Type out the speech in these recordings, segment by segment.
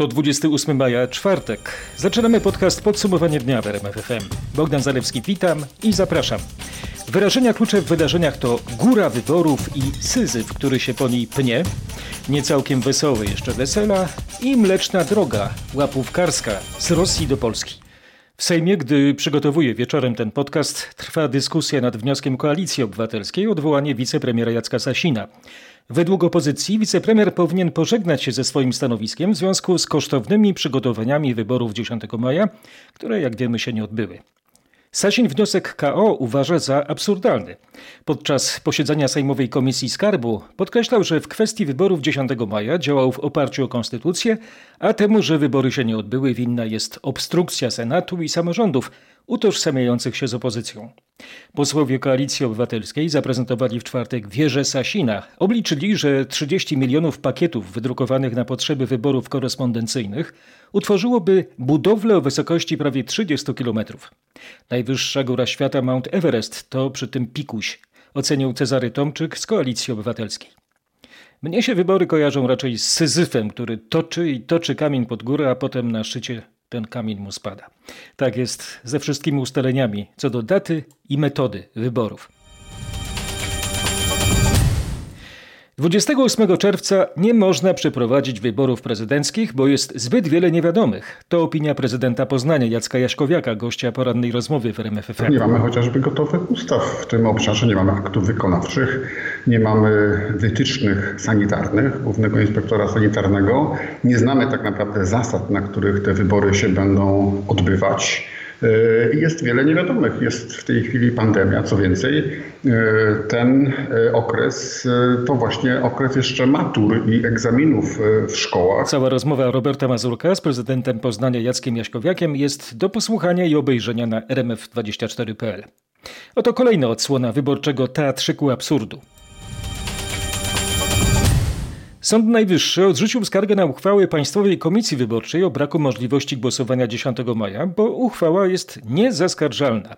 To 28 maja, czwartek. Zaczynamy podcast Podsumowanie dnia w RMFFM. Bogdan Zalewski, witam i zapraszam. Wyrażenia klucze w wydarzeniach to góra wyborów i syzyf, który się po niej pnie, niecałkiem wesoły jeszcze wesela i mleczna droga łapówkarska z Rosji do Polski. W Sejmie, gdy przygotowuję wieczorem ten podcast, trwa dyskusja nad wnioskiem Koalicji Obywatelskiej o odwołanie wicepremiera Jacka Sasina. Według opozycji wicepremier powinien pożegnać się ze swoim stanowiskiem w związku z kosztownymi przygotowaniami wyborów 10 maja, które jak wiemy się nie odbyły. Sasin wniosek KO uważa za absurdalny. Podczas posiedzenia Sejmowej Komisji Skarbu podkreślał, że w kwestii wyborów 10 maja działał w oparciu o konstytucję, a temu, że wybory się nie odbyły, winna jest obstrukcja Senatu i samorządów, utożsamiających się z opozycją. Posłowie Koalicji Obywatelskiej zaprezentowali w czwartek wieżę Sasina. Obliczyli, że 30 milionów pakietów wydrukowanych na potrzeby wyborów korespondencyjnych utworzyłoby budowlę o wysokości prawie 30 kilometrów. Najwyższa góra świata Mount Everest to przy tym pikuś, ocenił Cezary Tomczyk z Koalicji Obywatelskiej. Mnie się wybory kojarzą raczej z Syzyfem, który toczy i toczy kamień pod górę, a potem na szczycie ten kamień mu spada. Tak jest ze wszystkimi ustaleniami co do daty i metody wyborów. 28 czerwca nie można przeprowadzić wyborów prezydenckich, bo jest zbyt wiele niewiadomych. To opinia prezydenta Poznania Jacka Jaśkowiaka, gościa porannej rozmowy w RMFFM. Nie mamy chociażby gotowych ustaw w tym obszarze, nie mamy aktów wykonawczych, nie mamy wytycznych sanitarnych Głównego Inspektora Sanitarnego, nie znamy tak naprawdę zasad, na których te wybory się będą odbywać. E, jest wiele niewiadomych. Jest w tej chwili pandemia. Co więcej, e, ten e, okres to właśnie okres jeszcze matur i egzaminów w szkołach. Cała rozmowa Roberta Mazurka z prezydentem Poznania Jackiem Jaśkowiakiem jest do posłuchania i obejrzenia na rmf24.pl. Oto kolejna odsłona wyborczego teatrzyku absurdu. Sąd Najwyższy odrzucił skargę na uchwałę Państwowej Komisji Wyborczej o braku możliwości głosowania 10 maja, bo uchwała jest niezaskarżalna.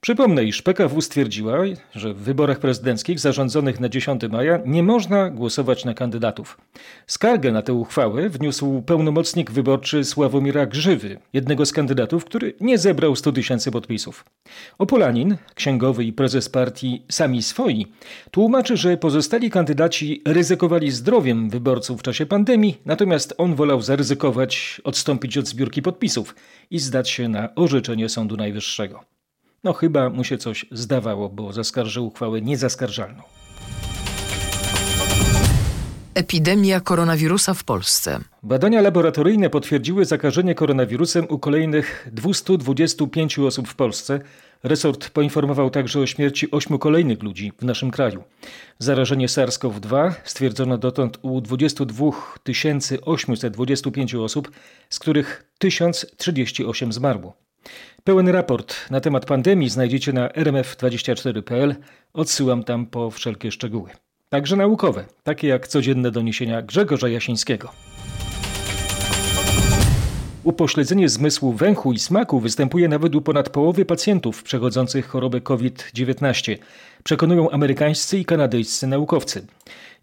Przypomnę, iż PKW stwierdziła, że w wyborach prezydenckich zarządzonych na 10 maja nie można głosować na kandydatów. Skargę na tę uchwałę wniósł pełnomocnik wyborczy Sławomira Grzywy, jednego z kandydatów, który nie zebrał 100 tysięcy podpisów. Opolanin, księgowy i prezes partii Sami Swoi, tłumaczy, że pozostali kandydaci ryzykowali zdrowiem wyborców w czasie pandemii, natomiast on wolał zaryzykować, odstąpić od zbiórki podpisów i zdać się na orzeczenie Sądu Najwyższego. No chyba mu się coś zdawało, bo zaskarżył uchwałę niezaskarżalną. Epidemia koronawirusa w Polsce. Badania laboratoryjne potwierdziły zakażenie koronawirusem u kolejnych 225 osób w Polsce. Resort poinformował także o śmierci ośmiu kolejnych ludzi w naszym kraju. Zarażenie SARS-CoV-2 stwierdzono dotąd u 22 825 osób, z których 1038 zmarło. Pełen raport na temat pandemii znajdziecie na rmf24.pl. Odsyłam tam po wszelkie szczegóły. Także naukowe, takie jak codzienne doniesienia Grzegorza Jasińskiego. Upośledzenie zmysłu węchu i smaku występuje nawet u ponad połowy pacjentów przechodzących chorobę COVID-19, przekonują amerykańscy i kanadyjscy naukowcy.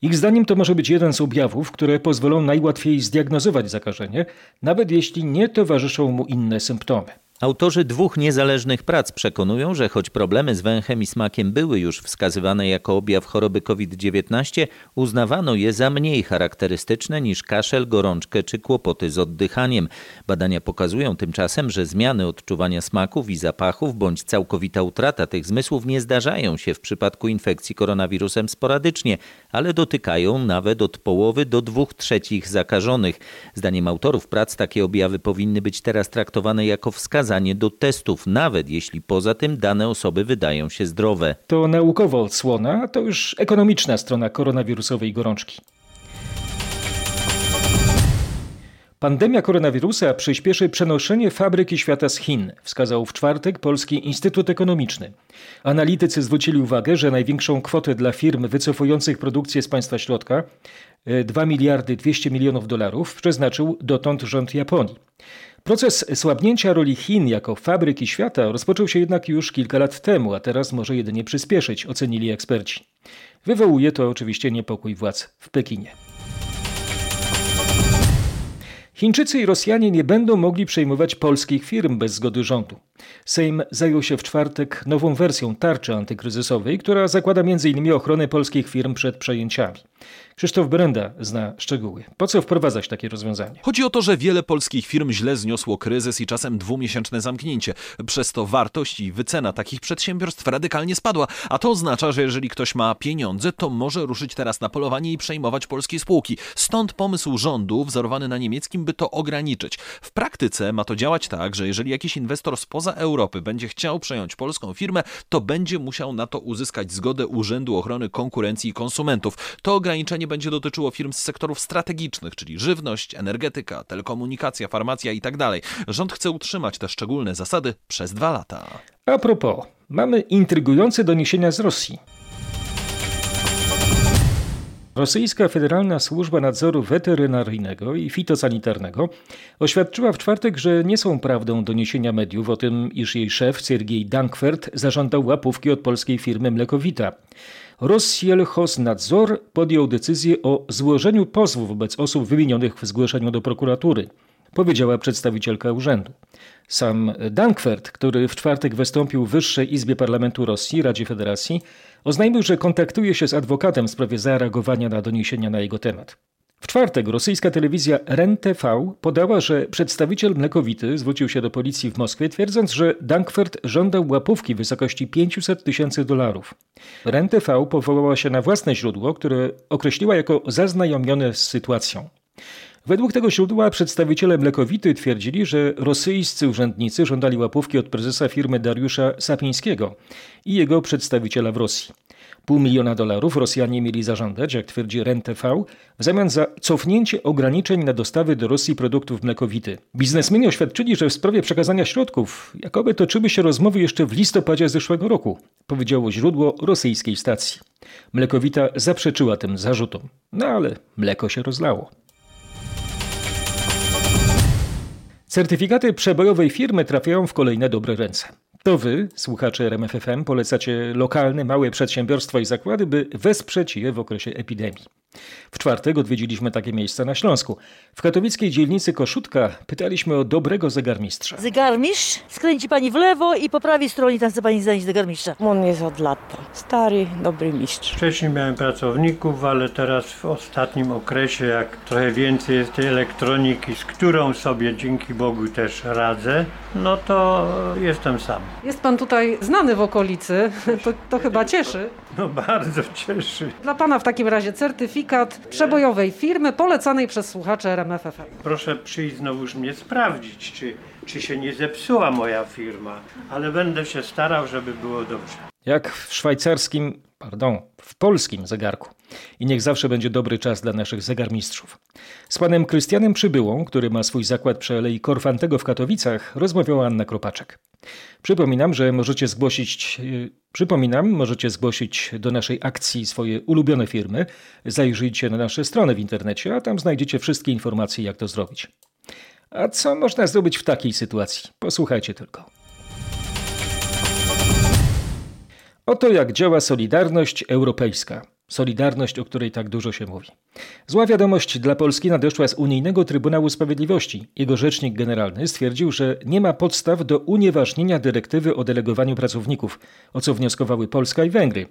Ich zdaniem to może być jeden z objawów, które pozwolą najłatwiej zdiagnozować zakażenie, nawet jeśli nie towarzyszą mu inne symptomy. Autorzy dwóch niezależnych prac przekonują, że choć problemy z węchem i smakiem były już wskazywane jako objaw choroby COVID-19, uznawano je za mniej charakterystyczne niż kaszel, gorączkę czy kłopoty z oddychaniem. Badania pokazują tymczasem, że zmiany odczuwania smaków i zapachów bądź całkowita utrata tych zmysłów nie zdarzają się w przypadku infekcji koronawirusem sporadycznie, ale dotykają nawet od połowy do dwóch trzecich zakażonych. Zdaniem autorów prac takie objawy powinny być teraz traktowane jako wskazane wskazanie do testów, nawet jeśli poza tym dane osoby wydają się zdrowe. To naukowa odsłona, a to już ekonomiczna strona koronawirusowej gorączki. Pandemia koronawirusa przyspieszy przenoszenie fabryki świata z Chin, wskazał w czwartek Polski Instytut Ekonomiczny. Analitycy zwrócili uwagę, że największą kwotę dla firm wycofujących produkcję z państwa środka 2 miliardy 200 milionów dolarów przeznaczył dotąd rząd Japonii. Proces słabnięcia roli Chin jako fabryki świata rozpoczął się jednak już kilka lat temu, a teraz może jedynie przyspieszyć, ocenili eksperci. Wywołuje to oczywiście niepokój władz w Pekinie. Chińczycy i Rosjanie nie będą mogli przejmować polskich firm bez zgody rządu. Sejm zajął się w czwartek nową wersją tarczy antykryzysowej, która zakłada m.in. ochronę polskich firm przed przejęciami. Krzysztof Brenda zna szczegóły. Po co wprowadzać takie rozwiązanie? Chodzi o to, że wiele polskich firm źle zniosło kryzys i czasem dwumiesięczne zamknięcie. Przez to wartość i wycena takich przedsiębiorstw radykalnie spadła, a to oznacza, że jeżeli ktoś ma pieniądze, to może ruszyć teraz na polowanie i przejmować polskie spółki. Stąd pomysł rządu, wzorowany na niemieckim, by to ograniczyć. W praktyce ma to działać tak, że jeżeli jakiś inwestor spoza Europy będzie chciał przejąć polską firmę, to będzie musiał na to uzyskać zgodę Urzędu Ochrony Konkurencji i Konsumentów. To ograniczenie będzie dotyczyło firm z sektorów strategicznych, czyli żywność, energetyka, telekomunikacja, farmacja itd. Tak Rząd chce utrzymać te szczególne zasady przez dwa lata. A propos, mamy intrygujące doniesienia z Rosji. Rosyjska Federalna Służba Nadzoru Weterynaryjnego i Fitosanitarnego oświadczyła w czwartek, że nie są prawdą doniesienia mediów o tym, iż jej szef Siergiej Dankfert zażądał łapówki od polskiej firmy Mlekowita. Nadzor podjął decyzję o złożeniu pozwu wobec osób wymienionych w zgłoszeniu do prokuratury, powiedziała przedstawicielka urzędu. Sam Dankwert, który w czwartek wystąpił w Wyższej Izbie Parlamentu Rosji, Radzie Federacji, oznajmił, że kontaktuje się z adwokatem w sprawie zareagowania na doniesienia na jego temat. W czwartek rosyjska telewizja REN-TV podała, że przedstawiciel mlekowity zwrócił się do policji w Moskwie, twierdząc, że Dankwert żądał łapówki w wysokości 500 tysięcy dolarów. REN-TV powołała się na własne źródło, które określiła jako zaznajomione z sytuacją. Według tego źródła przedstawiciele Mlekowity twierdzili, że rosyjscy urzędnicy żądali łapówki od prezesa firmy Dariusza Sapińskiego i jego przedstawiciela w Rosji. Pół miliona dolarów Rosjanie mieli zażądać, jak twierdzi REN-TV, w zamian za cofnięcie ograniczeń na dostawy do Rosji produktów mlekowity. Biznesmeni oświadczyli, że w sprawie przekazania środków jakoby toczyły się rozmowy jeszcze w listopadzie zeszłego roku, powiedziało źródło rosyjskiej stacji. Mlekowita zaprzeczyła tym zarzutom, no ale mleko się rozlało. Certyfikaty przebojowej firmy trafiają w kolejne dobre ręce. To wy, słuchacze RMFFM, polecacie lokalne, małe przedsiębiorstwa i zakłady, by wesprzeć je w okresie epidemii. W czwartek odwiedziliśmy takie miejsca na Śląsku. W katowickiej dzielnicy Koszutka pytaliśmy o dobrego zegarmistrza. Zegarmistrz skręci pani w lewo i po prawej stronie tam chce pani znaleźć zegarmistrza. On jest od lata. Stary, dobry mistrz. Wcześniej miałem pracowników, ale teraz w ostatnim okresie, jak trochę więcej jest tej elektroniki, z którą sobie dzięki Bogu też radzę, no to jestem sam. Jest pan tutaj znany w okolicy, to, to chyba cieszy. No bardzo cieszy. Dla pana w takim razie certyfikat przebojowej firmy polecanej przez słuchacze RMFFM. Proszę przyjść znowuż mnie sprawdzić, czy, czy się nie zepsuła moja firma, ale będę się starał, żeby było dobrze. Jak w szwajcarskim, pardon, w polskim zegarku. I niech zawsze będzie dobry czas dla naszych zegarmistrzów. Z panem Krystianem Przybyłą, który ma swój zakład przy Alei Korfantego w Katowicach, rozmawiała Anna Kropaczek. Przypominam, że możecie zgłosić, yy, przypominam, możecie zgłosić do naszej akcji swoje ulubione firmy. Zajrzyjcie na nasze strony w internecie, a tam znajdziecie wszystkie informacje, jak to zrobić. A co można zrobić w takiej sytuacji? Posłuchajcie tylko. Oto jak działa Solidarność Europejska. Solidarność, o której tak dużo się mówi. Zła wiadomość dla Polski nadeszła z Unijnego Trybunału Sprawiedliwości. Jego rzecznik generalny stwierdził, że nie ma podstaw do unieważnienia dyrektywy o delegowaniu pracowników, o co wnioskowały Polska i Węgry.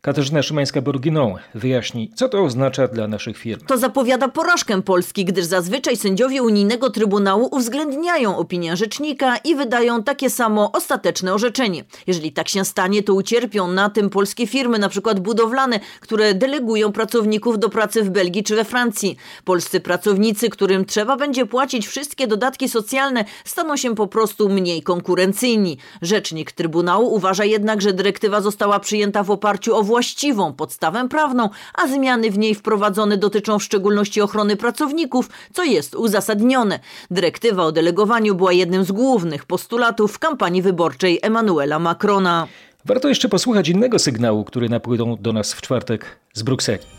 Katarzyna Szymańska-Borginą wyjaśni, co to oznacza dla naszych firm. To zapowiada porażkę Polski, gdyż zazwyczaj sędziowie Unijnego Trybunału uwzględniają opinię rzecznika i wydają takie samo ostateczne orzeczenie. Jeżeli tak się stanie, to ucierpią na tym polskie firmy, na przykład budowlane, które delegują pracowników do pracy w Belgii czy we Francji. Polscy pracownicy, którym trzeba będzie płacić wszystkie dodatki socjalne, staną się po prostu mniej konkurencyjni. Rzecznik Trybunału uważa jednak, że dyrektywa została przyjęta w oparciu o właściwą podstawę prawną, a zmiany w niej wprowadzone dotyczą w szczególności ochrony pracowników, co jest uzasadnione. Dyrektywa o delegowaniu była jednym z głównych postulatów w kampanii wyborczej Emmanuela Macrona. Warto jeszcze posłuchać innego sygnału, który napłynął do nas w czwartek z Brukseli.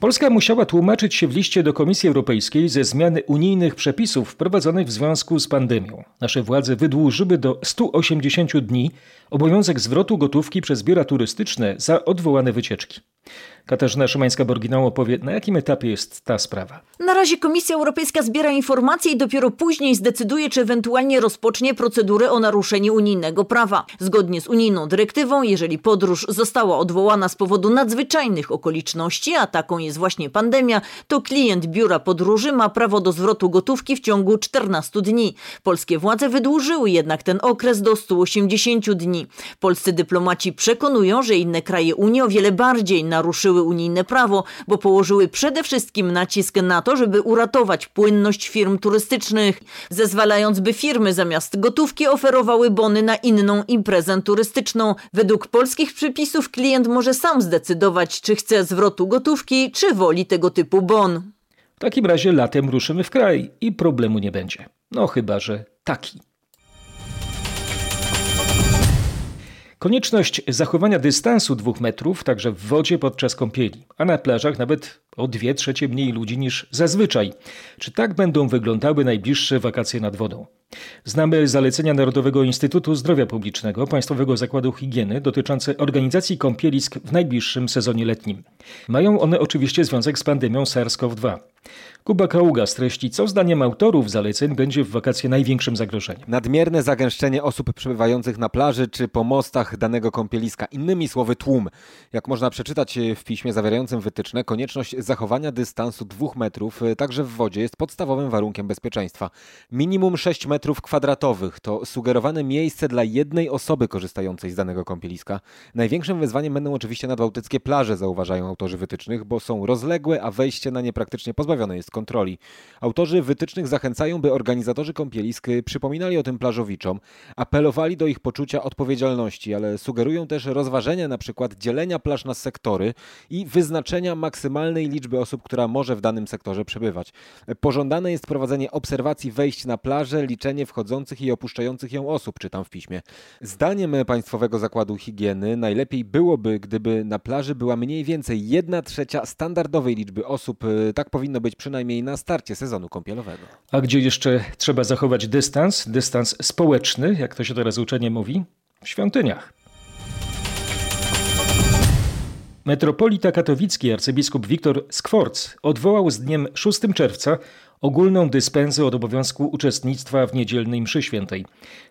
Polska musiała tłumaczyć się w liście do Komisji Europejskiej ze zmiany unijnych przepisów wprowadzonych w związku z pandemią. Nasze władze wydłużyły do 180 dni obowiązek zwrotu gotówki przez biura turystyczne za odwołane wycieczki. Katarzyna Szymańska-Borginał opowie, na jakim etapie jest ta sprawa. Na razie Komisja Europejska zbiera informacje i dopiero później zdecyduje, czy ewentualnie rozpocznie procedurę o naruszenie unijnego prawa. Zgodnie z unijną dyrektywą, jeżeli podróż została odwołana z powodu nadzwyczajnych okoliczności, a taką jest właśnie pandemia, to klient biura podróży ma prawo do zwrotu gotówki w ciągu 14 dni. Polskie władze wydłużyły jednak ten okres do 180 dni. Polscy dyplomaci przekonują, że inne kraje Unii o wiele bardziej naruszyły unijne prawo, bo położyły przede wszystkim nacisk na to, żeby uratować płynność firm turystycznych, zezwalając, by firmy zamiast gotówki oferowały bony na inną imprezę turystyczną. Według polskich przepisów klient może sam zdecydować, czy chce zwrotu gotówki, czy woli tego typu bon. W takim razie latem ruszymy w kraj i problemu nie będzie. No chyba, że taki. Konieczność zachowania dystansu dwóch metrów także w wodzie podczas kąpieli, a na plażach nawet o dwie trzecie mniej ludzi niż zazwyczaj. Czy tak będą wyglądały najbliższe wakacje nad wodą? Znamy zalecenia Narodowego Instytutu Zdrowia Publicznego, Państwowego Zakładu Higieny dotyczące organizacji kąpielisk w najbliższym sezonie letnim. Mają one oczywiście związek z pandemią SARS-CoV-2. Kuba Kaługa streści, co zdaniem autorów zaleceń będzie w wakacje największym zagrożeniem. Nadmierne zagęszczenie osób przebywających na plaży czy po mostach danego kąpieliska. Innymi słowy tłum. Jak można przeczytać w piśmie zawierającym wytyczne, konieczność zachowania dystansu dwóch metrów także w wodzie jest podstawowym warunkiem bezpieczeństwa. Minimum 6 metrów kwadratowych to sugerowane miejsce dla jednej osoby korzystającej z danego kąpieliska. Największym wyzwaniem będą oczywiście nadbałtyckie plaże, zauważają autorzy wytycznych, bo są rozległe, a wejście na nie praktycznie pozbawione jest kontroli. Autorzy wytycznych zachęcają, by organizatorzy kąpielisk przypominali o tym plażowiczom, apelowali do ich poczucia odpowiedzialności, ale sugerują też rozważenia na przykład dzielenia plaż na sektory i wyznaczenia maksymalnej liczby osób, która może w danym sektorze przebywać. Pożądane jest prowadzenie obserwacji wejść na plażę, wchodzących i opuszczających ją osób, czytam w piśmie. Zdaniem Państwowego Zakładu Higieny najlepiej byłoby, gdyby na plaży była mniej więcej 1 trzecia standardowej liczby osób. Tak powinno być przynajmniej na starcie sezonu kąpielowego. A gdzie jeszcze trzeba zachować dystans, dystans społeczny, jak to się teraz uczenie mówi? W świątyniach. Metropolita katowicki arcybiskup Wiktor Skworc odwołał z dniem 6 czerwca ogólną dyspensę od obowiązku uczestnictwa w niedzielnej mszy świętej.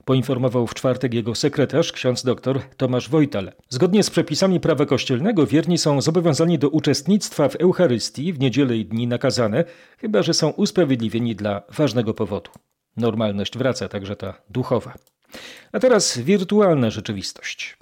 Poinformował w czwartek jego sekretarz, ksiądz dr Tomasz Wojtal. Zgodnie z przepisami prawa kościelnego wierni są zobowiązani do uczestnictwa w Eucharystii w niedzielę i dni nakazane, chyba że są usprawiedliwieni dla ważnego powodu. Normalność wraca, także ta duchowa. A teraz wirtualna rzeczywistość.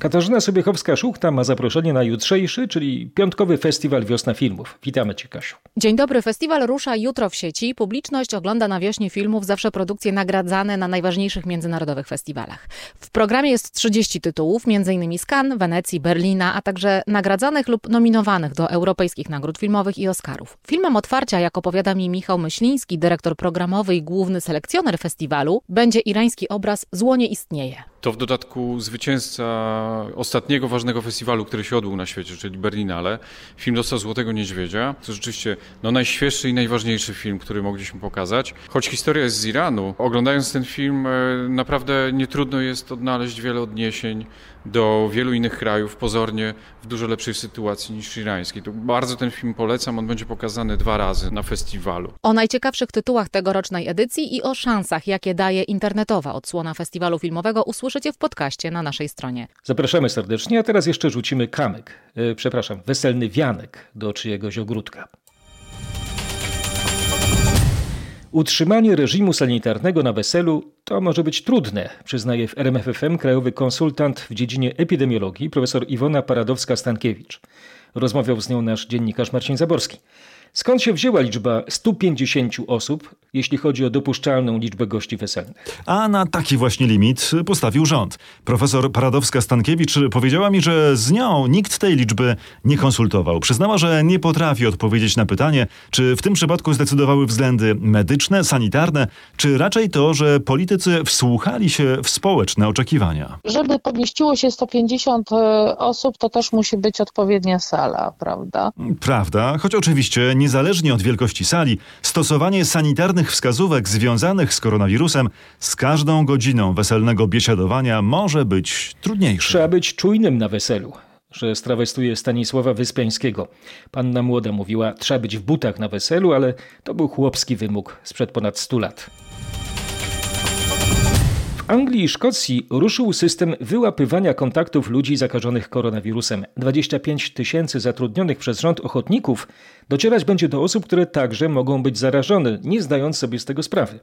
Katarzyna Sobiechowska-Szuchta ma zaproszenie na jutrzejszy, czyli piątkowy festiwal Wiosna Filmów. Witamy Cię, Kasiu. Dzień dobry. Festiwal rusza jutro w sieci. Publiczność ogląda na wiośnie filmów zawsze produkcje nagradzane na najważniejszych międzynarodowych festiwalach. W programie jest 30 tytułów, m.in. z Cannes, Wenecji, Berlina, a także nagradzanych lub nominowanych do europejskich nagród filmowych i Oscarów. Filmem otwarcia, jak opowiada mi Michał Myśliński, dyrektor programowy i główny selekcjoner festiwalu, będzie irański obraz Zło nie istnieje. To w dodatku zwycięzca ostatniego ważnego festiwalu, który się odbył na świecie, czyli Berlinale. Film dostał Złotego Niedźwiedzia. To rzeczywiście no, najświeższy i najważniejszy film, który mogliśmy pokazać. Choć historia jest z Iranu, oglądając ten film e, naprawdę nie trudno jest odnaleźć wiele odniesień do wielu innych krajów, pozornie w dużo lepszej sytuacji niż irańskiej. To bardzo ten film polecam, on będzie pokazany dwa razy na festiwalu. O najciekawszych tytułach tegorocznej edycji i o szansach, jakie daje internetowa odsłona festiwalu filmowego usłyszycie w podcaście na naszej stronie. Zapraszamy serdecznie, a teraz jeszcze rzucimy kamyk, yy, przepraszam, weselny wianek do czyjegoś ogródka. Utrzymanie reżimu sanitarnego na weselu to może być trudne, przyznaje w RMFFM krajowy konsultant w dziedzinie epidemiologii profesor Iwona Paradowska-Stankiewicz. Rozmawiał z nią nasz dziennikarz Marcin Zaborski. Skąd się wzięła liczba 150 osób, jeśli chodzi o dopuszczalną liczbę gości weselnych? A na taki właśnie limit postawił rząd. Profesor Paradowska-Stankiewicz powiedziała mi, że z nią nikt tej liczby nie konsultował. Przyznała, że nie potrafi odpowiedzieć na pytanie, czy w tym przypadku zdecydowały względy medyczne, sanitarne, czy raczej to, że politycy wsłuchali się w społeczne oczekiwania. Żeby pomieściło się 150 e, osób, to też musi być odpowiednia sala, prawda? Prawda, choć oczywiście niezależnie od wielkości sali, stosowanie sanitarnych wskazówek związanych z koronawirusem z każdą godziną weselnego biesiadowania może być trudniejsze. Trzeba być czujnym na weselu że strawestuje Stanisława Wyspiańskiego. Panna młoda mówiła, trzeba być w butach na weselu, ale to był chłopski wymóg sprzed ponad 100 lat. Anglii i Szkocji ruszył system wyłapywania kontaktów ludzi zakażonych koronawirusem. 25 tysięcy zatrudnionych przez rząd ochotników docierać będzie do osób, które także mogą być zarażone, nie zdając sobie z tego sprawy.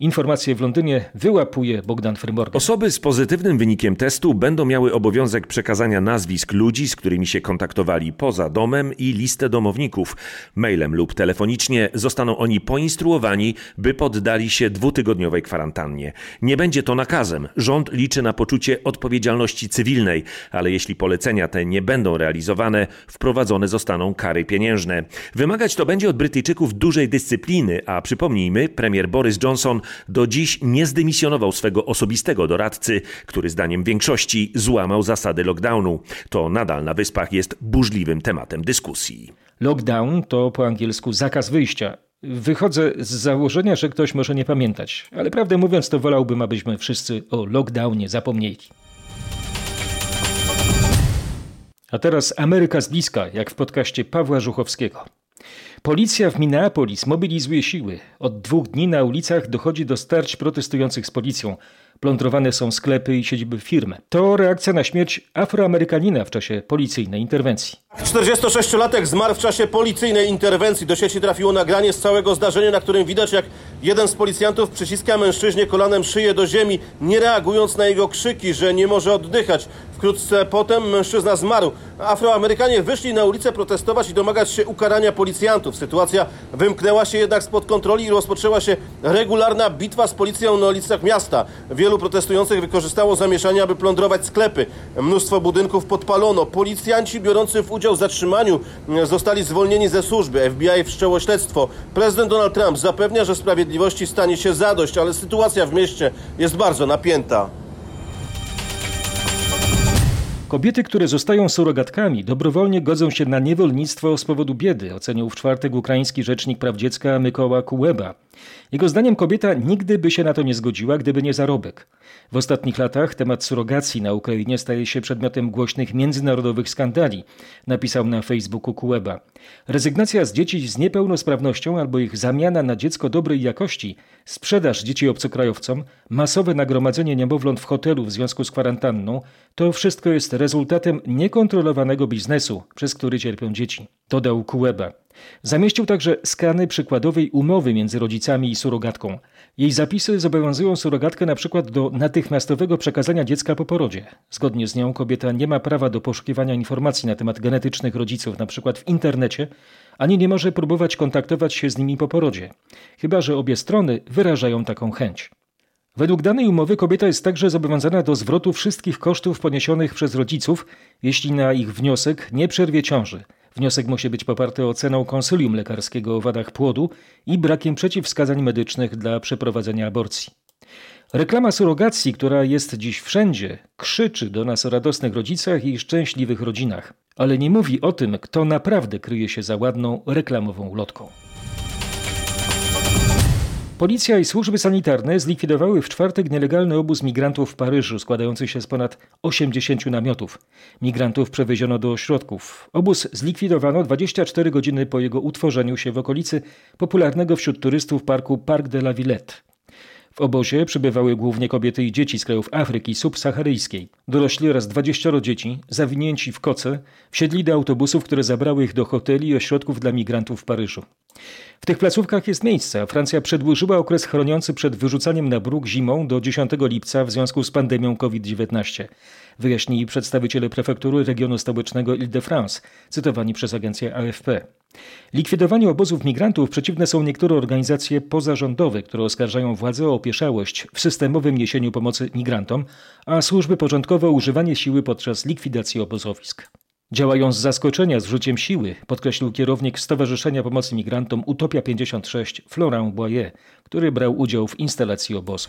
Informacje w Londynie wyłapuje Bogdan Frymorgan. Osoby z pozytywnym wynikiem testu będą miały obowiązek przekazania nazwisk ludzi, z którymi się kontaktowali poza domem i listę domowników. Mailem lub telefonicznie zostaną oni poinstruowani, by poddali się dwutygodniowej kwarantannie. Nie będzie to nakazem. Rząd liczy na poczucie odpowiedzialności cywilnej, ale jeśli polecenia te nie będą realizowane, wprowadzone zostaną kary pieniężne. Wymagać to będzie od Brytyjczyków dużej dyscypliny, a przypomnijmy, premier Boris Johnson do dziś nie zdymisjonował swego osobistego doradcy, który zdaniem większości złamał zasady lockdownu. To nadal na wyspach jest burzliwym tematem dyskusji. Lockdown to po angielsku zakaz wyjścia. Wychodzę z założenia, że ktoś może nie pamiętać, ale prawdę mówiąc, to wolałbym, abyśmy wszyscy o lockdownie zapomnieli. A teraz Ameryka z bliska, jak w podcaście Pawła Żuchowskiego. Policja w Minneapolis mobilizuje siły. Od dwóch dni na ulicach dochodzi do starć protestujących z policją. Plądrowane są sklepy i siedziby firm. To reakcja na śmierć Afroamerykanina w czasie policyjnej interwencji. 46-latek zmarł w czasie policyjnej interwencji. Do sieci trafiło nagranie z całego zdarzenia, na którym widać jak jeden z policjantów przyciska mężczyźnie kolanem szyję do ziemi, nie reagując na jego krzyki, że nie może oddychać. Wkrótce potem mężczyzna zmarł. Afroamerykanie wyszli na ulicę protestować i domagać się ukarania policjantów. Sytuacja wymknęła się jednak spod kontroli i rozpoczęła się regularna bitwa z policją na ulicach miasta. Wielu protestujących wykorzystało zamieszanie, aby plądrować sklepy. Mnóstwo budynków podpalono. Policjanci biorący w udział w zatrzymaniu zostali zwolnieni ze służby. FBI wszczęło śledztwo. Prezydent Donald Trump zapewnia, że sprawiedliwości stanie się zadość, ale sytuacja w mieście jest bardzo napięta. Kobiety, które zostają surogatkami, dobrowolnie godzą się na niewolnictwo z powodu biedy, ocenił w czwartek ukraiński rzecznik praw dziecka Mykoła Kułeba. Jego zdaniem kobieta nigdy by się na to nie zgodziła, gdyby nie zarobek. W ostatnich latach temat surogacji na Ukrainie staje się przedmiotem głośnych międzynarodowych skandali, napisał na Facebooku Kueba. Rezygnacja z dzieci z niepełnosprawnością albo ich zamiana na dziecko dobrej jakości, sprzedaż dzieci obcokrajowcom, masowe nagromadzenie niemowląt w hotelu w związku z kwarantanną to wszystko jest rezultatem niekontrolowanego biznesu, przez który cierpią dzieci, dodał Kueba. Zamieścił także skany przykładowej umowy między rodzicami i surogatką. Jej zapisy zobowiązują surogatkę na przykład do natychmiastowego przekazania dziecka po porodzie. Zgodnie z nią kobieta nie ma prawa do poszukiwania informacji na temat genetycznych rodziców, na przykład w internecie, ani nie może próbować kontaktować się z nimi po porodzie, chyba że obie strony wyrażają taką chęć. Według danej umowy kobieta jest także zobowiązana do zwrotu wszystkich kosztów poniesionych przez rodziców, jeśli na ich wniosek nie przerwie ciąży. Wniosek musi być poparty oceną konsylium lekarskiego o wadach płodu i brakiem przeciwwskazań medycznych dla przeprowadzenia aborcji. Reklama surogacji, która jest dziś wszędzie, krzyczy do nas o radosnych rodzicach i szczęśliwych rodzinach, ale nie mówi o tym, kto naprawdę kryje się za ładną reklamową ulotką. Policja i służby sanitarne zlikwidowały w czwartek nielegalny obóz migrantów w Paryżu, składający się z ponad 80 namiotów. Migrantów przewieziono do ośrodków. Obóz zlikwidowano 24 godziny po jego utworzeniu się w okolicy popularnego wśród turystów parku Parc de la Villette. W obozie przybywały głównie kobiety i dzieci z krajów Afryki subsaharyjskiej. Dorośli oraz 20 dzieci, zawinięci w koce, wsiedli do autobusów, które zabrały ich do hoteli i ośrodków dla migrantów w Paryżu. W tych placówkach jest miejsce, Francja przedłużyła okres chroniący przed wyrzucaniem na bruk zimą do 10 lipca w związku z pandemią COVID-19, wyjaśnili przedstawiciele prefektury regionu stołecznego Ile-de-France, cytowani przez agencję AFP. Likwidowaniu obozów migrantów przeciwne są niektóre organizacje pozarządowe, które oskarżają władze o opieszałość w systemowym niesieniu pomocy migrantom, a służby porządkowe o używanie siły podczas likwidacji obozowisk. Działają z zaskoczenia z rzuciem siły, podkreślił kierownik Stowarzyszenia Pomocy Migrantom Utopia 56 Florent Boyer, który brał udział w instalacji obozu.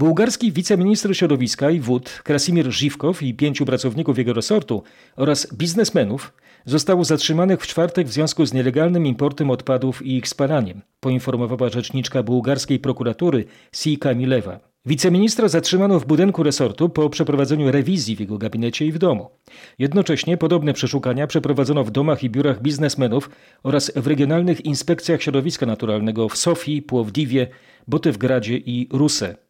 Bułgarski wiceminister środowiska i wód Krasimir Żywkow i pięciu pracowników jego resortu oraz biznesmenów zostało zatrzymanych w czwartek w związku z nielegalnym importem odpadów i ich spalaniem, poinformowała rzeczniczka bułgarskiej prokuratury Sika Milewa. Wiceministra zatrzymano w budynku resortu po przeprowadzeniu rewizji w jego gabinecie i w domu. Jednocześnie podobne przeszukania przeprowadzono w domach i biurach biznesmenów oraz w regionalnych inspekcjach środowiska naturalnego w Sofii, Płowdiwie, Botewgradzie i Ruse.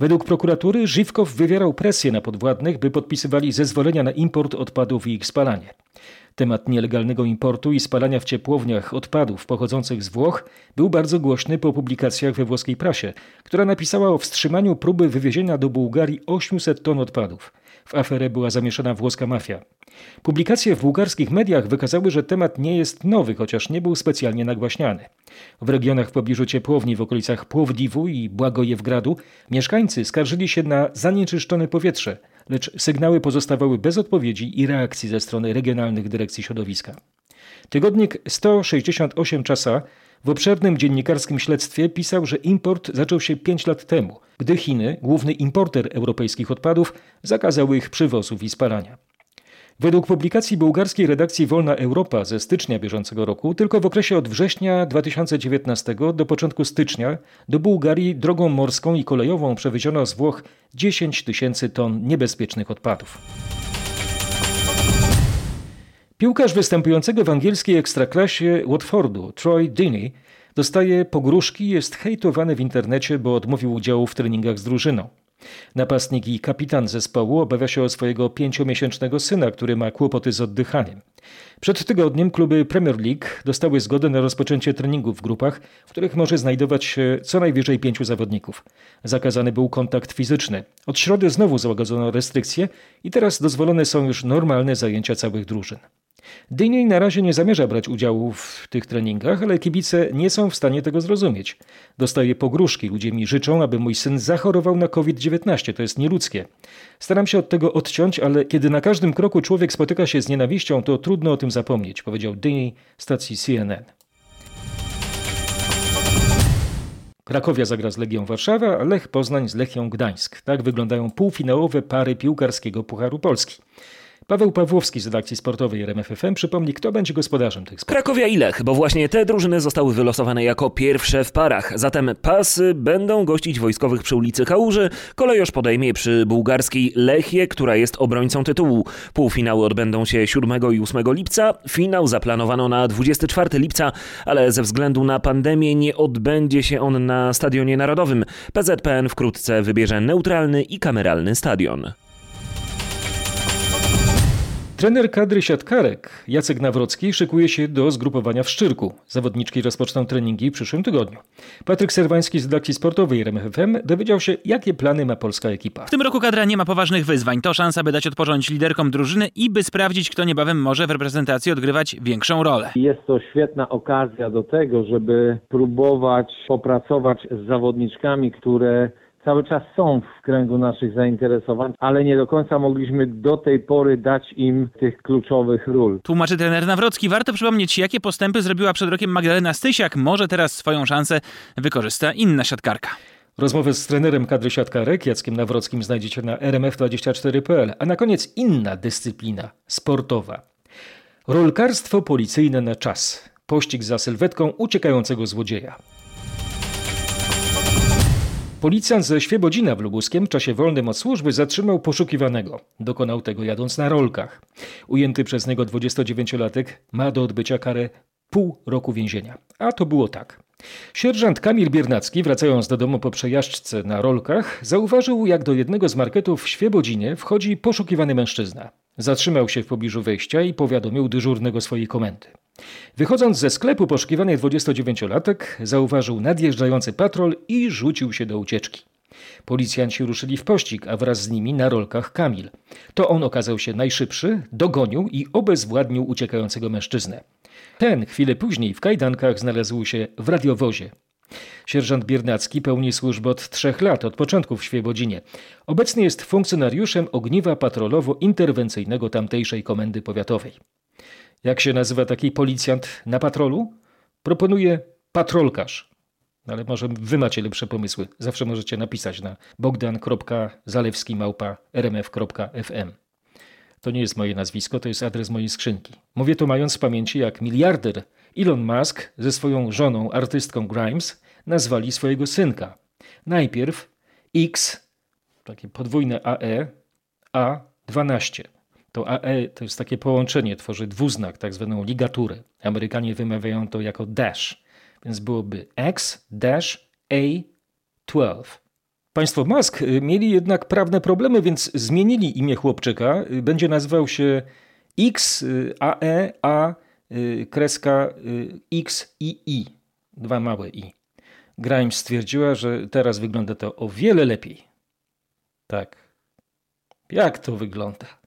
Według prokuratury Żywkow wywierał presję na podwładnych, by podpisywali zezwolenia na import odpadów i ich spalanie. Temat nielegalnego importu i spalania w ciepłowniach odpadów pochodzących z Włoch był bardzo głośny po publikacjach we włoskiej prasie, która napisała o wstrzymaniu próby wywiezienia do Bułgarii 800 ton odpadów. W aferę była zamieszana włoska mafia. Publikacje w bułgarskich mediach wykazały, że temat nie jest nowy, chociaż nie był specjalnie nagłaśniany. W regionach w pobliżu ciepłowni w okolicach Płowdiwu i Błagojewgradu mieszkańcy skarżyli się na zanieczyszczone powietrze, lecz sygnały pozostawały bez odpowiedzi i reakcji ze strony regionalnych dyrekcji środowiska. Tygodnik 168 czasa w obszernym dziennikarskim śledztwie pisał, że import zaczął się 5 lat temu, gdy Chiny, główny importer europejskich odpadów, zakazały ich przywozów i spalania. Według publikacji bułgarskiej redakcji Wolna Europa ze stycznia bieżącego roku, tylko w okresie od września 2019 do początku stycznia do Bułgarii drogą morską i kolejową przewieziono z Włoch 10 tysięcy ton niebezpiecznych odpadów. Piłkarz występującego w angielskiej ekstraklasie Watfordu, Troy Deeney, dostaje pogróżki i jest hejtowany w internecie, bo odmówił udziału w treningach z drużyną. Napastnik i kapitan zespołu obawia się o swojego pięciomiesięcznego syna, który ma kłopoty z oddychaniem. Przed tygodniem kluby Premier League dostały zgodę na rozpoczęcie treningów w grupach, w których może znajdować się co najwyżej pięciu zawodników. Zakazany był kontakt fizyczny. Od środy znowu załagodzono restrykcje i teraz dozwolone są już normalne zajęcia całych drużyn. Dyniej na razie nie zamierza brać udziału w tych treningach, ale kibice nie są w stanie tego zrozumieć. Dostaję pogróżki, ludzie mi życzą, aby mój syn zachorował na COVID-19, to jest nieludzkie. Staram się od tego odciąć, ale kiedy na każdym kroku człowiek spotyka się z nienawiścią, to trudno o tym zapomnieć, powiedział Dyniej stacji CNN. Krakowia zagra z Legią Warszawa, Lech Poznań z Lechią Gdańsk. Tak wyglądają półfinałowe pary piłkarskiego Pucharu Polski. Paweł Pawłowski z redakcji sportowej RMFFM przypomni, kto będzie gospodarzem tych spotkań. Krakowia i Lech, bo właśnie te drużyny zostały wylosowane jako pierwsze w parach. Zatem pasy będą gościć wojskowych przy ulicy Kałuży. Kolejosz podejmie przy bułgarskiej Lechie, która jest obrońcą tytułu. Półfinały odbędą się 7 i 8 lipca. Finał zaplanowano na 24 lipca, ale ze względu na pandemię nie odbędzie się on na Stadionie Narodowym. PZPN wkrótce wybierze neutralny i kameralny stadion. Trener kadry siatkarek Jacek Nawrocki szykuje się do zgrupowania w Szczyrku. Zawodniczki rozpoczną treningi w przyszłym tygodniu. Patryk Serwański z redakcji sportowej RMFFM dowiedział się, jakie plany ma polska ekipa. W tym roku kadra nie ma poważnych wyzwań. To szansa, by dać odpocząć liderkom drużyny i by sprawdzić, kto niebawem może w reprezentacji odgrywać większą rolę. Jest to świetna okazja do tego, żeby próbować popracować z zawodniczkami, które cały czas są w kręgu naszych zainteresowań, ale nie do końca mogliśmy do tej pory dać im tych kluczowych ról. Tłumaczy trener Nawrocki. Warto przypomnieć, jakie postępy zrobiła przed rokiem Magdalena Stysiak. Może teraz swoją szansę wykorzysta inna siatkarka. Rozmowę z trenerem kadry siatkarek Jackiem Nawrockim znajdziecie na rmf24.pl. A na koniec inna dyscyplina sportowa. Rolkarstwo policyjne na czas. Pościg za sylwetką uciekającego złodzieja. Policjant ze Świebodzina w Lubuskiem w czasie wolnym od służby zatrzymał poszukiwanego. Dokonał tego jadąc na rolkach. Ujęty przez niego 29-latek ma do odbycia karę pół roku więzienia. A to było tak. Sierżant Kamil Biernacki, wracając do domu po przejażdżce na rolkach, zauważył, jak do jednego z marketów w Świebodzinie wchodzi poszukiwany mężczyzna. Zatrzymał się w pobliżu wejścia i powiadomił dyżurnego swojej komendy. Wychodząc ze sklepu, poszukiwany 29-latek zauważył nadjeżdżający patrol i rzucił się do ucieczki. Policjanci ruszyli w pościg, a wraz z nimi na rolkach Kamil. To on okazał się najszybszy, dogonił i obezwładnił uciekającego mężczyznę. Ten chwilę później w kajdankach znalazł się w radiowozie. Sierżant Biernacki pełni służbę od trzech lat, od początku w Świebodzinie. Obecnie jest funkcjonariuszem ogniwa patrolowo-interwencyjnego tamtejszej komendy powiatowej. Jak się nazywa taki policjant na patrolu? Proponuje patrolkarz. Ale może wy macie lepsze pomysły. Zawsze możecie napisać na bogdan.zalewski.rmf.fm. To nie jest moje nazwisko, to jest adres mojej skrzynki. Mówię to mając w pamięci, jak miliarder Elon Musk ze swoją żoną, artystką Grimes, nazwali swojego synka. Najpierw X, takie podwójne AE, A12. To AE to jest takie połączenie, tworzy dwuznak, tak zwaną ligaturę. Amerykanie wymawiają to jako dash, więc byłoby X dash A12. Państwo Musk y, mieli jednak prawne problemy, więc zmienili imię chłopczyka. Y, będzie nazywał się X AE A kreska X i I. Dwa małe i. Grimes stwierdziła, że teraz wygląda to o wiele lepiej. Tak. Jak to wygląda?